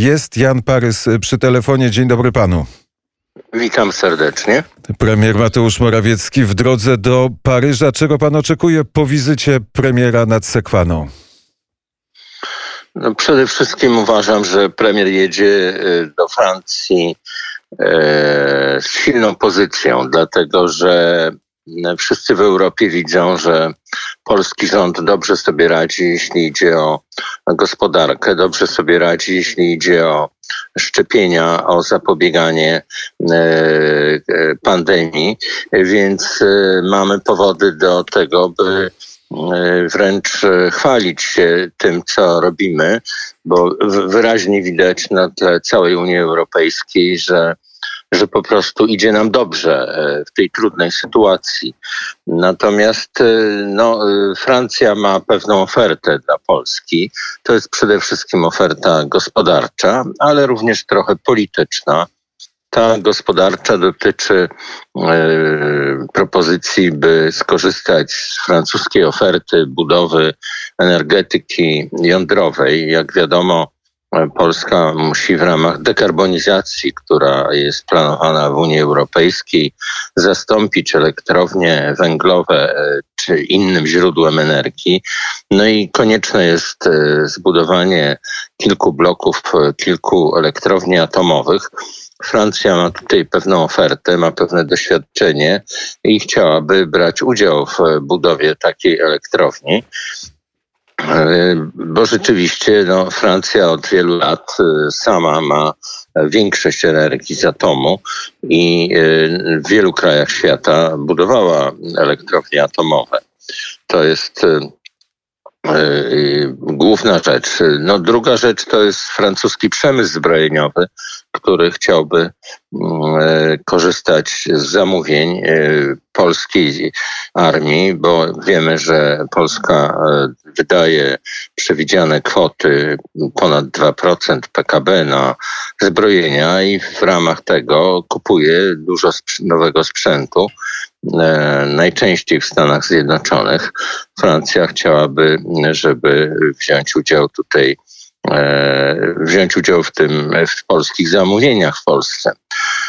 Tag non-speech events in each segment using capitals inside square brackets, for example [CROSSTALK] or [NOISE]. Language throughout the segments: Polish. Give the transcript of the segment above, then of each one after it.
Jest Jan Parys przy telefonie. Dzień dobry panu. Witam serdecznie. Premier Mateusz Morawiecki w drodze do Paryża. Czego pan oczekuje po wizycie premiera nad Sekwaną? No przede wszystkim uważam, że premier jedzie y, do Francji e, z silną pozycją, dlatego że wszyscy w Europie widzą, że polski rząd dobrze sobie radzi, jeśli idzie o gospodarkę, dobrze sobie radzi, jeśli idzie o szczepienia, o zapobieganie e, e, pandemii, więc e, mamy powody do tego, by wręcz chwalić się tym, co robimy, bo wyraźnie widać na tle całej Unii Europejskiej, że że po prostu idzie nam dobrze e, w tej trudnej sytuacji. Natomiast e, no, e, Francja ma pewną ofertę dla Polski. To jest przede wszystkim oferta gospodarcza, ale również trochę polityczna. Ta gospodarcza dotyczy propozycji, by skorzystać z francuskiej oferty budowy energetyki jądrowej. Jak wiadomo, Polska musi w ramach dekarbonizacji, która jest planowana w Unii Europejskiej, zastąpić elektrownie węglowe e, czy innym źródłem energii. No i konieczne jest e, zbudowanie kilku bloków, e, kilku elektrowni atomowych. Francja ma tutaj pewną ofertę, ma pewne doświadczenie i chciałaby brać udział w budowie takiej elektrowni. Bo rzeczywiście no, Francja od wielu lat y, sama ma większość energii z atomu i y, w wielu krajach świata budowała elektrownie atomowe. To jest główna rzecz. No, druga rzecz to jest francuski przemysł zbrojeniowy, który chciałby mm, korzystać z zamówień polskiej armii, bo wiemy, że Polska e, wydaje przewidziane kwoty ponad 2% PKB na zbrojenia i w ramach tego kupuje dużo nowego sprzętu. E, najczęściej w Stanach Zjednoczonych. Francja chciałaby, żeby wziąć udział tutaj E, wziąć udział w tym, w polskich zamówieniach w Polsce.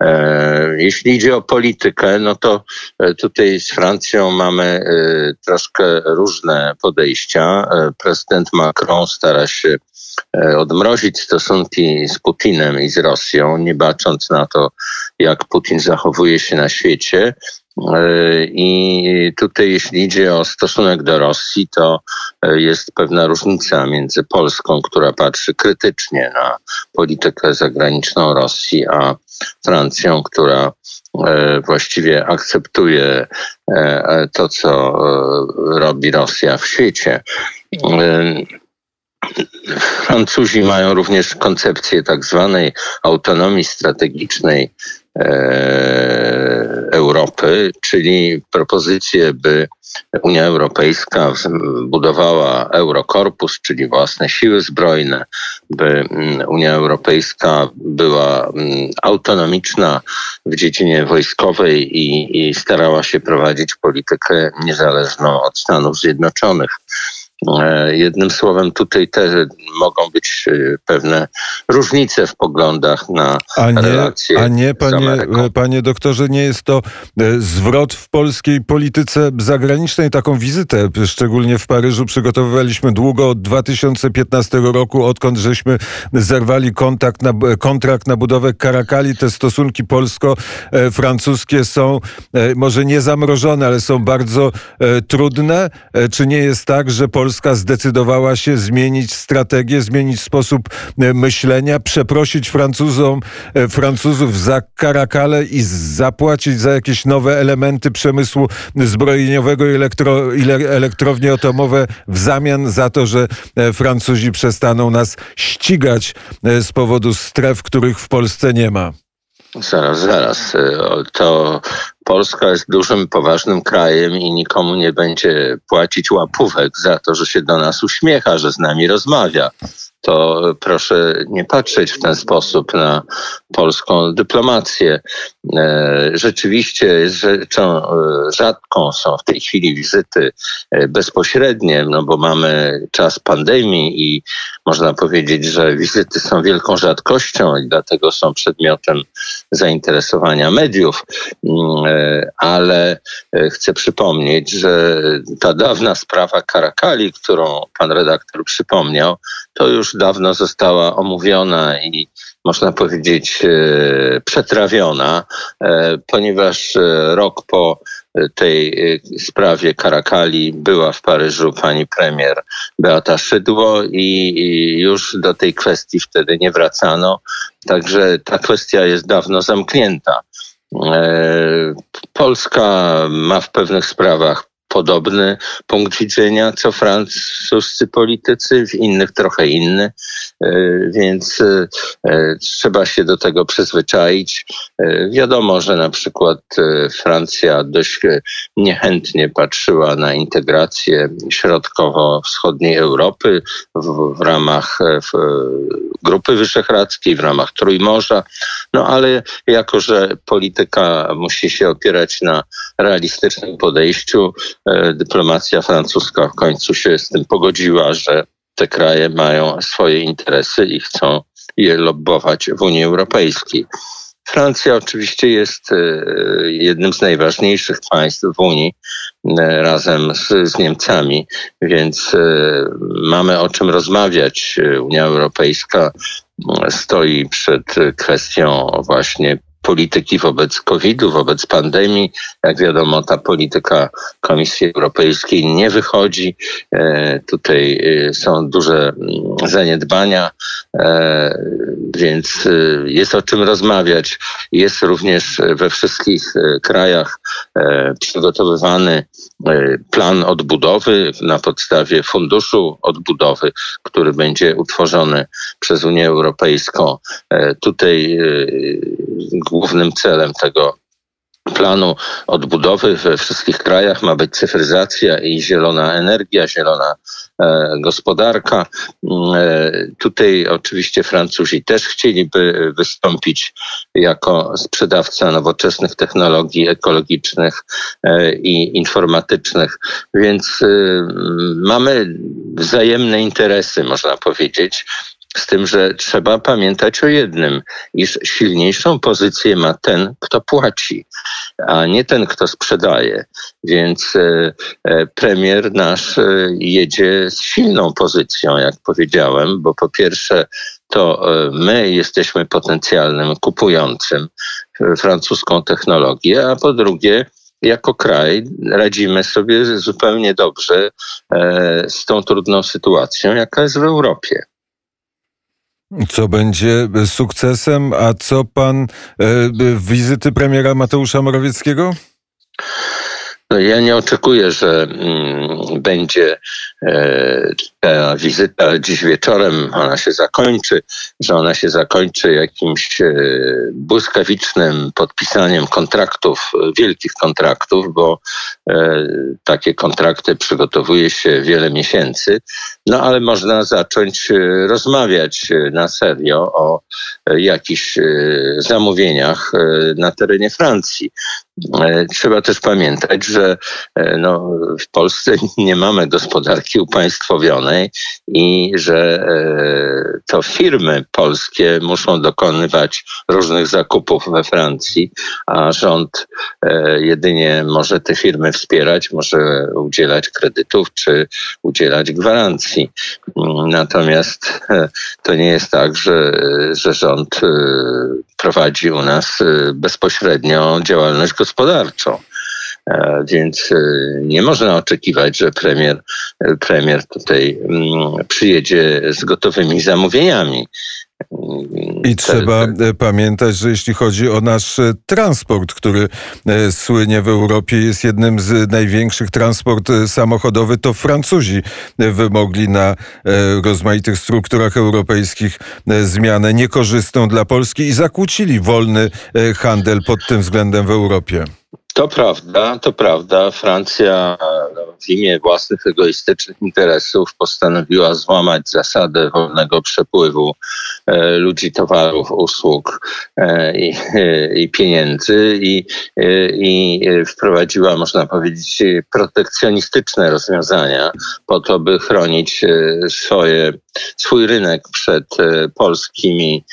E, jeśli idzie o politykę, no to tutaj z Francją mamy troszkę różne podejścia. Prezydent Macron stara się odmrozić stosunki z Putinem i z Rosją, nie bacząc na to, jak Putin zachowuje się na świecie. E, I tutaj, jeśli idzie o stosunek do Rosji, to e, jest pewna różnica między Polską, która patrzy krytycznie na politykę zagraniczną Rosji, a Francją, która e, właściwie akceptuje to, co robi Rosja w świecie. Francuzi mają również koncepcję tak zwanej autonomii strategicznej Europy, czyli propozycję, by Unia Europejska budowała Eurokorpus, czyli własne siły zbrojne, by mm, Unia Europejska była mm, autonomiczna w dziedzinie wojskowej i, i starała się prowadzić politykę niezależną od Stanów Zjednoczonych. E, jednym słowem, tutaj też mogą być e, pewne różnice w poglądach na a nie, relacje. A nie, panie, panie doktorze, nie jest to e, zwrot w polskiej polityce zagranicznej. Taką wizytę, szczególnie w Paryżu, przygotowywaliśmy długo od 2015 roku, odkąd żeśmy zerwali kontakt na, kontrakt na budowę Karakali. Te stosunki polsko-francuskie są może nie zamrożone, ale są bardzo trudne. Czy nie jest tak, że Polska Polska zdecydowała się zmienić strategię, zmienić sposób e, myślenia, przeprosić Francuzom, e, Francuzów za karakale i zapłacić za jakieś nowe elementy przemysłu zbrojeniowego i elektro, elektrownie atomowe w zamian za to, że e, Francuzi przestaną nas ścigać z powodu stref, których w Polsce nie ma. Zaraz, zaraz. To Polska jest dużym, poważnym krajem i nikomu nie będzie płacić łapówek za to, że się do nas uśmiecha, że z nami rozmawia. To proszę nie patrzeć w ten sposób na polską dyplomację. E, rzeczywiście rzeczą e, rzadką są w tej chwili wizyty e, bezpośrednie, no bo mamy czas pandemii i można powiedzieć, że wizyty są wielką rzadkością i dlatego są przedmiotem zainteresowania mediów. Mm, ale chcę przypomnieć, że ta dawna sprawa Karakali, którą pan redaktor przypomniał, to już dawno została omówiona i można powiedzieć e, przetrawiona, e, ponieważ e, rok po tej sprawie Karakali była w Paryżu pani premier Beata Szydło i już do tej kwestii wtedy nie wracano. Także ta kwestia jest dawno zamknięta. Polska ma w pewnych sprawach podobny punkt widzenia co francuscy politycy, w innych trochę inny, e, więc e, e, trzeba się do tego przyzwyczaić. Wiadomo, że na przykład Francja dość niechętnie patrzyła na integrację środkowo-wschodniej Europy w, w ramach w Grupy Wyszehradzkiej, w ramach Trójmorza, no ale jako, że polityka musi się opierać na realistycznym podejściu, dyplomacja francuska w końcu się z tym pogodziła, że te kraje mają swoje interesy i chcą je lobbować w Unii Europejskiej. Francja oczywiście jest e, jednym z najważniejszych państw w Unii e, razem z, z, Niemcami, więc mamy o czym rozmawiać. Unia Europejska stoi przed kwestią właśnie polityki wobec COVID-u, wobec pandemii. Jak wiadomo, ta polityka Komisji Europejskiej nie wychodzi. E, tutaj e, są duże mm, zaniedbania, e, więc jest o czym rozmawiać. Jest również we wszystkich krajach przygotowywany plan odbudowy na podstawie funduszu odbudowy, który będzie utworzony przez Unię Europejską. Tutaj głównym celem tego planu odbudowy we wszystkich krajach ma być cyfryzacja i zielona energia, zielona e, gospodarka. Mm, e, tutaj oczywiście Francuzi też chcieliby wystąpić jako sprzedawca nowoczesnych technologii ekologicznych e, i informatycznych, więc e, mamy wzajemne interesy, można powiedzieć. Z tym, że trzeba pamiętać o jednym, iż silniejszą pozycję ma ten, kto płaci, a nie ten, kto sprzedaje. Więc e, e, premier nasz e, jedzie z silną pozycją, jak powiedziałem, bo po pierwsze to my jesteśmy potencjalnym kupującym francuską technologię, a po drugie jako kraj radzimy sobie zupełnie dobrze z tą trudną sytuacją, jaka jest w Europie. Co będzie sukcesem, a co pan e, wizyty premiera Mateusza Morawieckiego? No ja nie oczekuję, że mm, będzie e, ta wizyta dziś wieczorem, ona się zakończy, że ona się zakończy jakimś e, błyskawicznym podpisaniem kontraktów, wielkich kontraktów, bo e, takie kontrakty przygotowuje się wiele miesięcy, no ale można zacząć e, rozmawiać e, na serio o e, jakichś zamówieniach na terenie Francji. Trzeba też pamiętać, że no, w Polsce [LAUGHS] nie mamy gospodarki upaństwowionej i że to firmy polskie muszą dokonywać różnych zakupów we Francji, a rząd jedynie może te firmy wspierać, może udzielać kredytów czy udzielać gwarancji. Natomiast e, [LAUGHS] to nie jest tak, że, że rząd e, prowadzi u nas e, bezpośrednio działalność gospodarczą. Więc nie można oczekiwać, że premier, premier tutaj mm, przyjedzie z gotowymi zamówieniami. I trzeba e, pamiętać, że jeśli chodzi o nasz e, transport, który e, słynie w Europie, jest jednym z największych transport samochodowy, to Francuzi wymogli na rozmaitych strukturach europejskich zmianę niekorzystną dla Polski i zakłócili wolny handel pod tym względem w Europie. To prawda, to prawda. Francja no, w imię własnych egoistycznych interesów postanowiła złamać zasadę wolnego przepływu e, ludzi, towarów, usług e, i, e, i pieniędzy i, i wprowadziła, można powiedzieć, protekcjonistyczne rozwiązania po to, by chronić swoje, swój rynek przed polskimi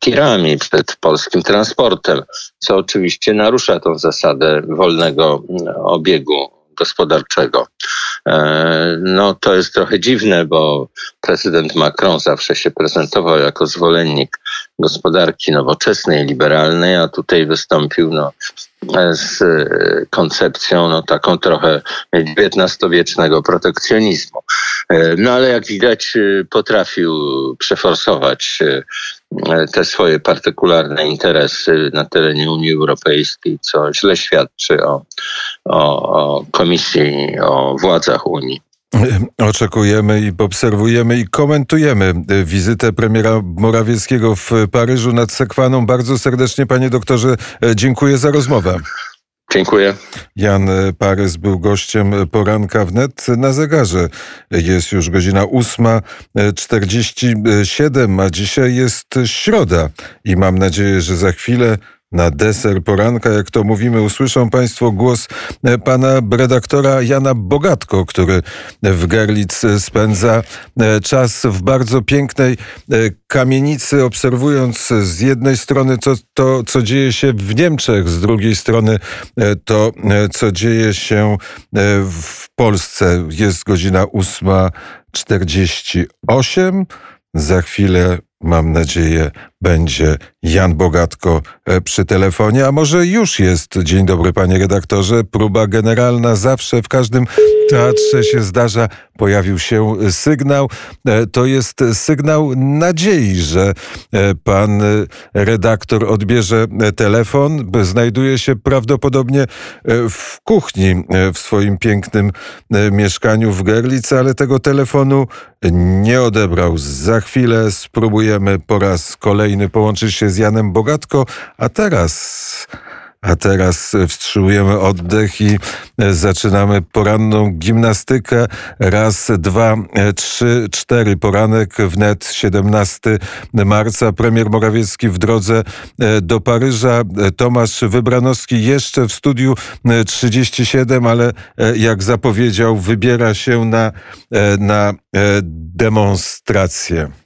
tirami, przed polskim transportem, co oczywiście narusza tą zasadę wolnego mm, obiegu gospodarczego. E, no to jest trochę dziwne, bo prezydent Macron zawsze się prezentował jako zwolennik gospodarki nowoczesnej, liberalnej, a tutaj wystąpił no, z koncepcją no, taką trochę XIX-wiecznego protekcjonizmu. E, no ale jak widać e, potrafił przeforsować te swoje partykularne interesy na terenie Unii Europejskiej, co źle świadczy o, o, o Komisji, o władzach Unii. Oczekujemy i obserwujemy i komentujemy wizytę premiera Morawieckiego w Paryżu nad Sekwaną. Bardzo serdecznie, panie doktorze, dziękuję za rozmowę. Dziękuję. Jan Parys był gościem poranka wnet na zegarze. Jest już godzina 8.47, a dzisiaj jest środa i mam nadzieję, że za chwilę na deser poranka, jak to mówimy, usłyszą Państwo głos e, pana redaktora Jana Bogatko, który w Gerlitz spędza e, czas w bardzo pięknej e, kamienicy, obserwując z jednej strony to, to co dzieje się w Niemczech, z drugiej strony to, co dzieje się w Polsce. Jest godzina 8.48. Za chwilę mam nadzieję, będzie Jan Bogatko e, przy telefonie, a może już jest. Dzień dobry, panie redaktorze. Próba generalna zawsze w każdym teatrze się zdarza. Pojawił się sygnał. E, to jest sygnał nadziei, że e, pan redaktor odbierze telefon. Znajduje się prawdopodobnie w kuchni w swoim pięknym mieszkaniu w Gerlice, ale tego telefonu nie odebrał. Za chwilę spróbujemy po raz kolejny połączyć się z Janem Bogatko, a teraz a teraz wstrzymujemy oddech i zaczynamy poranną gimnastykę. Raz, dwa, trzy, cztery. Poranek wnet 17 marca. Premier Morawiecki w drodze do Paryża. Tomasz Wybranowski jeszcze w studiu 37, ale jak zapowiedział, wybiera się na, na demonstrację.